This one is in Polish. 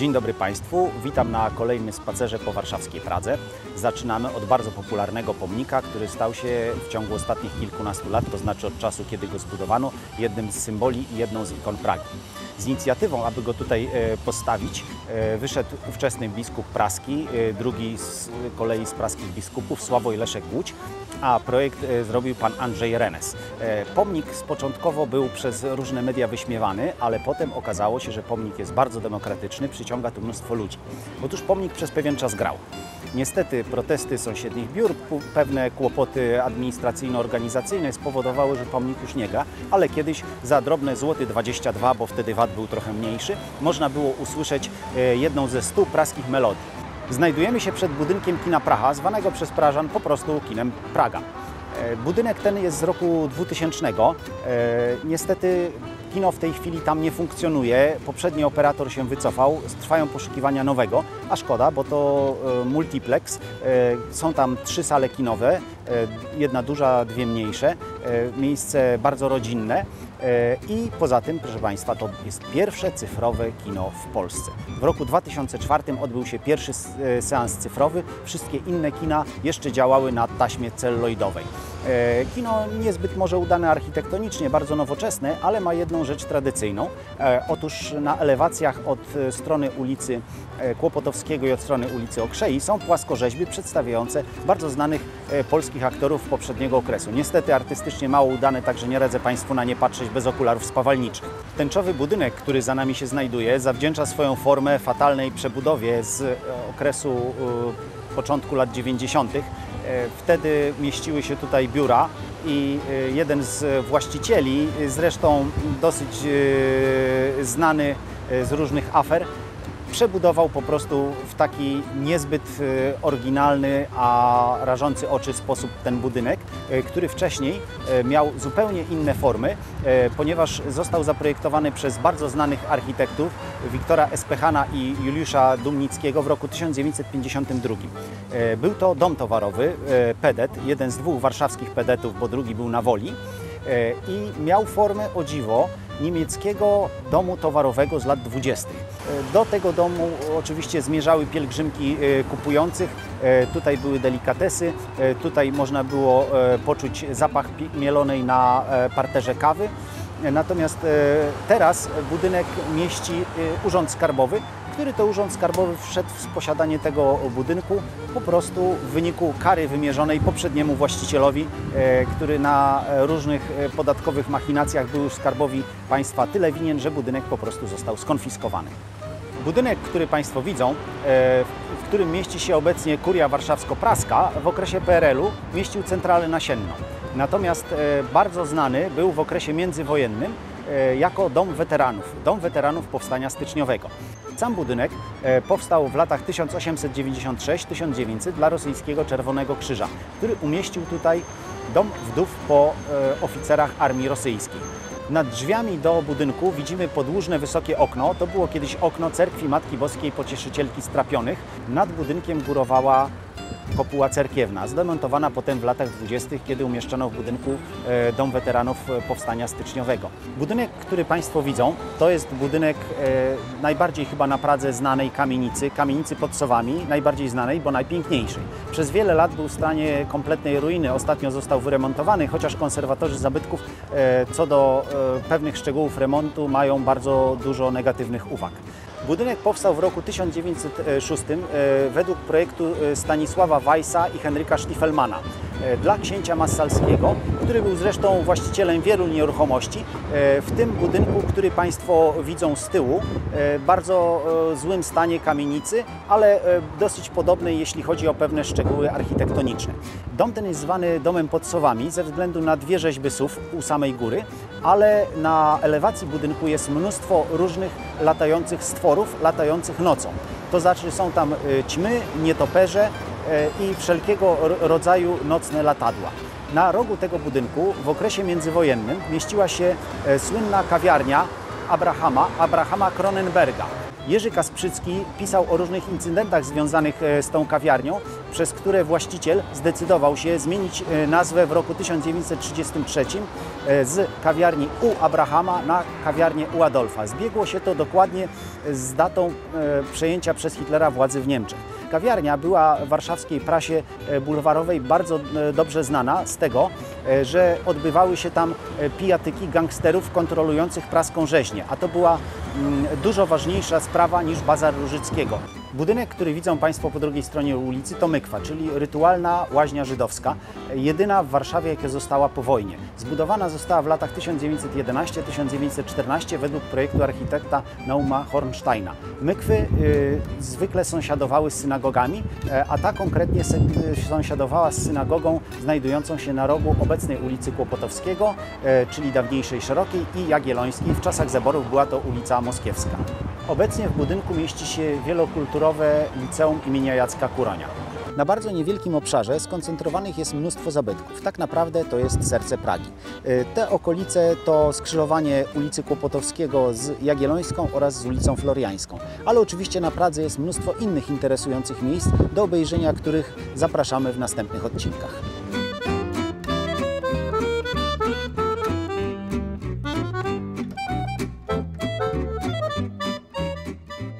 Dzień dobry Państwu, witam na kolejnym spacerze po warszawskiej Pradze. Zaczynamy od bardzo popularnego pomnika, który stał się w ciągu ostatnich kilkunastu lat, to znaczy od czasu, kiedy go zbudowano, jednym z symboli i jedną z ikon Pragi. Z inicjatywą, aby go tutaj e, postawić, e, wyszedł ówczesny biskup praski, e, drugi z kolei z praskich biskupów, Sławoj Leszek Łódź, a projekt e, zrobił pan Andrzej Renes. E, Pomnik początkowo był przez różne media wyśmiewany, ale potem okazało się, że pomnik jest bardzo demokratyczny, przyciąga tu mnóstwo ludzi. Otóż pomnik przez pewien czas grał. Niestety protesty sąsiednich biur, pewne kłopoty administracyjno-organizacyjne spowodowały, że pomnik już nie gra, ale kiedyś za drobne złoty 22, bo wtedy VAT był trochę mniejszy, można było usłyszeć e, jedną ze stu praskich melodii. Znajdujemy się przed budynkiem kina Praha, zwanego przez Prażan po prostu kinem Praga. E, Budynek ten jest z roku 2000. E, Niestety kino w tej chwili tam nie funkcjonuje. Poprzedni operator się wycofał. Trwają poszukiwania nowego, a szkoda, bo to e, multiplex. Są tam trzy sale kinowe, jedna duża, dwie mniejsze. Miejsce bardzo rodzinne. E, I poza tym, proszę Państwa, to jest pierwsze cyfrowe kino w Polsce. W roku 2004 odbył się pierwszy e, seans cyfrowy. Wszystkie inne kina jeszcze działały na taśmie celluloidowej. E, Kino niezbyt może udane architektonicznie, bardzo nowoczesne, ale ma jedną rzecz tradycyjną. E, Otóż na elewacjach od e, strony ulicy Kłopotowskiego i od strony ulicy Okrzei są płaskorzeźby przedstawiające bardzo znanych polskich aktorów poprzedniego okresu. Niestety artystycznie mało udane, także nie radzę Państwu na nie patrzeć bez okularów spawalniczych. Tęczowy budynek, który za nami się znajduje, zawdzięcza swoją formę fatalnej przebudowie z okresu początku lat 90. E, Wtedy mieściły się tutaj biura i e, jeden z właścicieli, e, zresztą dosyć znany z różnych afer, przebudował po prostu w taki niezbyt oryginalny, a rażący oczy sposób ten budynek, który wcześniej miał zupełnie inne formy, ponieważ został zaprojektowany przez bardzo znanych architektów Wiktora Espechana i Juliusza Dumnickiego w roku 1952. E, Był to dom towarowy, e, pedet, jeden z dwóch warszawskich pedetów, bo drugi był na Woli e, i miał formę o dziwo niemieckiego domu towarowego z lat 20. E, Do tego domu oczywiście zmierzały pielgrzymki kupujących. Tutaj były delikatesy, tutaj można było poczuć zapach mielonej na parterze kawy. Natomiast e, teraz budynek mieści e, Urząd Skarbowy, który to Urząd Skarbowy wszedł w posiadanie tego budynku po prostu w wyniku kary wymierzonej poprzedniemu właścicielowi, e, który na różnych podatkowych machinacjach był Skarbowi Państwa tyle winien, że budynek po prostu został skonfiskowany. Budynek, który Państwo widzą, e, w którym mieści się obecnie Kuria Warszawsko-Praska, w okresie PRL-u mieścił centralę nasienną. Natomiast e, bardzo znany był w okresie międzywojennym e, jako Dom Weteranów, Dom Weteranów Powstania Styczniowego. Sam budynek powstał w latach 1896-1900 dla rosyjskiego Czerwonego Krzyża, który umieścił tutaj dom wdów po oficerach armii rosyjskiej. Nad drzwiami do budynku widzimy podłużne wysokie okno. To było kiedyś okno cerkwi Matki Boskiej Pocieszycielki Strapionych. Nad budynkiem górowała kopuła cerkiewna, zdemontowana potem w latach 20., kiedy umieszczono w budynku e, Dom Weteranów e, Powstania Styczniowego. Budynek, który Państwo widzą, to jest budynek e, najbardziej chyba na Pradze znanej kamienicy, kamienicy pod Sowami, najbardziej znanej, bo najpiękniejszej. Przez wiele lat był w stanie kompletnej ruiny, ostatnio został wyremontowany, chociaż konserwatorzy zabytków co do pewnych szczegółów remontu mają bardzo dużo negatywnych uwag. Budynek powstał w roku 1906 e, według projektu e, Stanisława Weissa i Henryka Stiefelmana dla księcia Massalskiego, który był zresztą właścicielem wielu nieruchomości. E, W tym budynku, który Państwo widzą z tyłu, e, bardzo e, złym stanie kamienicy, ale e, dosyć podobnej, jeśli chodzi o pewne szczegóły architektoniczne. Dom ten jest zwany domem pod Sowami ze względu na dwie rzeźby sów u samej góry, ale na elewacji budynku jest mnóstwo różnych latających stworów, latających nocą. To znaczy są tam ćmy, nietoperze i wszelkiego ro- rodzaju nocne latadła. Na rogu tego budynku w okresie międzywojennym mieściła się e, słynna kawiarnia Abrahama, Abrahama Cronenberga. Jerzy Kasprzycki pisał o różnych incydentach związanych e, z tą kawiarnią, przez które właściciel zdecydował się zmienić e, nazwę w roku 1933 e, z kawiarni u Abrahama na kawiarnię u Adolfa. Zbiegło się to dokładnie z datą e, przejęcia przez Hitlera władzy w Niemczech. Kawiarnia była w warszawskiej prasie e, bulwarowej bardzo e, dobrze znana z tego, e, że odbywały się tam pijatyki gangsterów kontrolujących praską rzeźnię, a to była mm, dużo ważniejsza sprawa niż bazar Różyckiego. Budynek, który widzą Państwo po drugiej stronie ulicy to Mykwa, czyli rytualna łaźnia żydowska, jedyna w Warszawie, jaka została po wojnie. Zbudowana została w latach 1911-1914 według projektu architekta Nauma Hornsteina. Mykwy y, zwykle sąsiadowały z synagogami, e, a ta konkretnie y, sąsiadowała z synagogą znajdującą się na rogu obecnej ulicy Kłopotowskiego, e, czyli dawniejszej Szerokiej i Jagiellońskiej. W czasach zaborów była to ulica Moskiewska. Obecnie w budynku mieści się wielokulturowe liceum imienia Jacka Kuronia. Na bardzo niewielkim obszarze skoncentrowanych jest mnóstwo zabytków. Tak naprawdę to jest serce Pragi. Y, Te okolice to skrzyżowanie ulicy Kłopotowskiego z Jagiellońską oraz z ulicą Floriańską. Ale oczywiście na Pradze jest mnóstwo innych interesujących miejsc, do obejrzenia których zapraszamy w następnych odcinkach.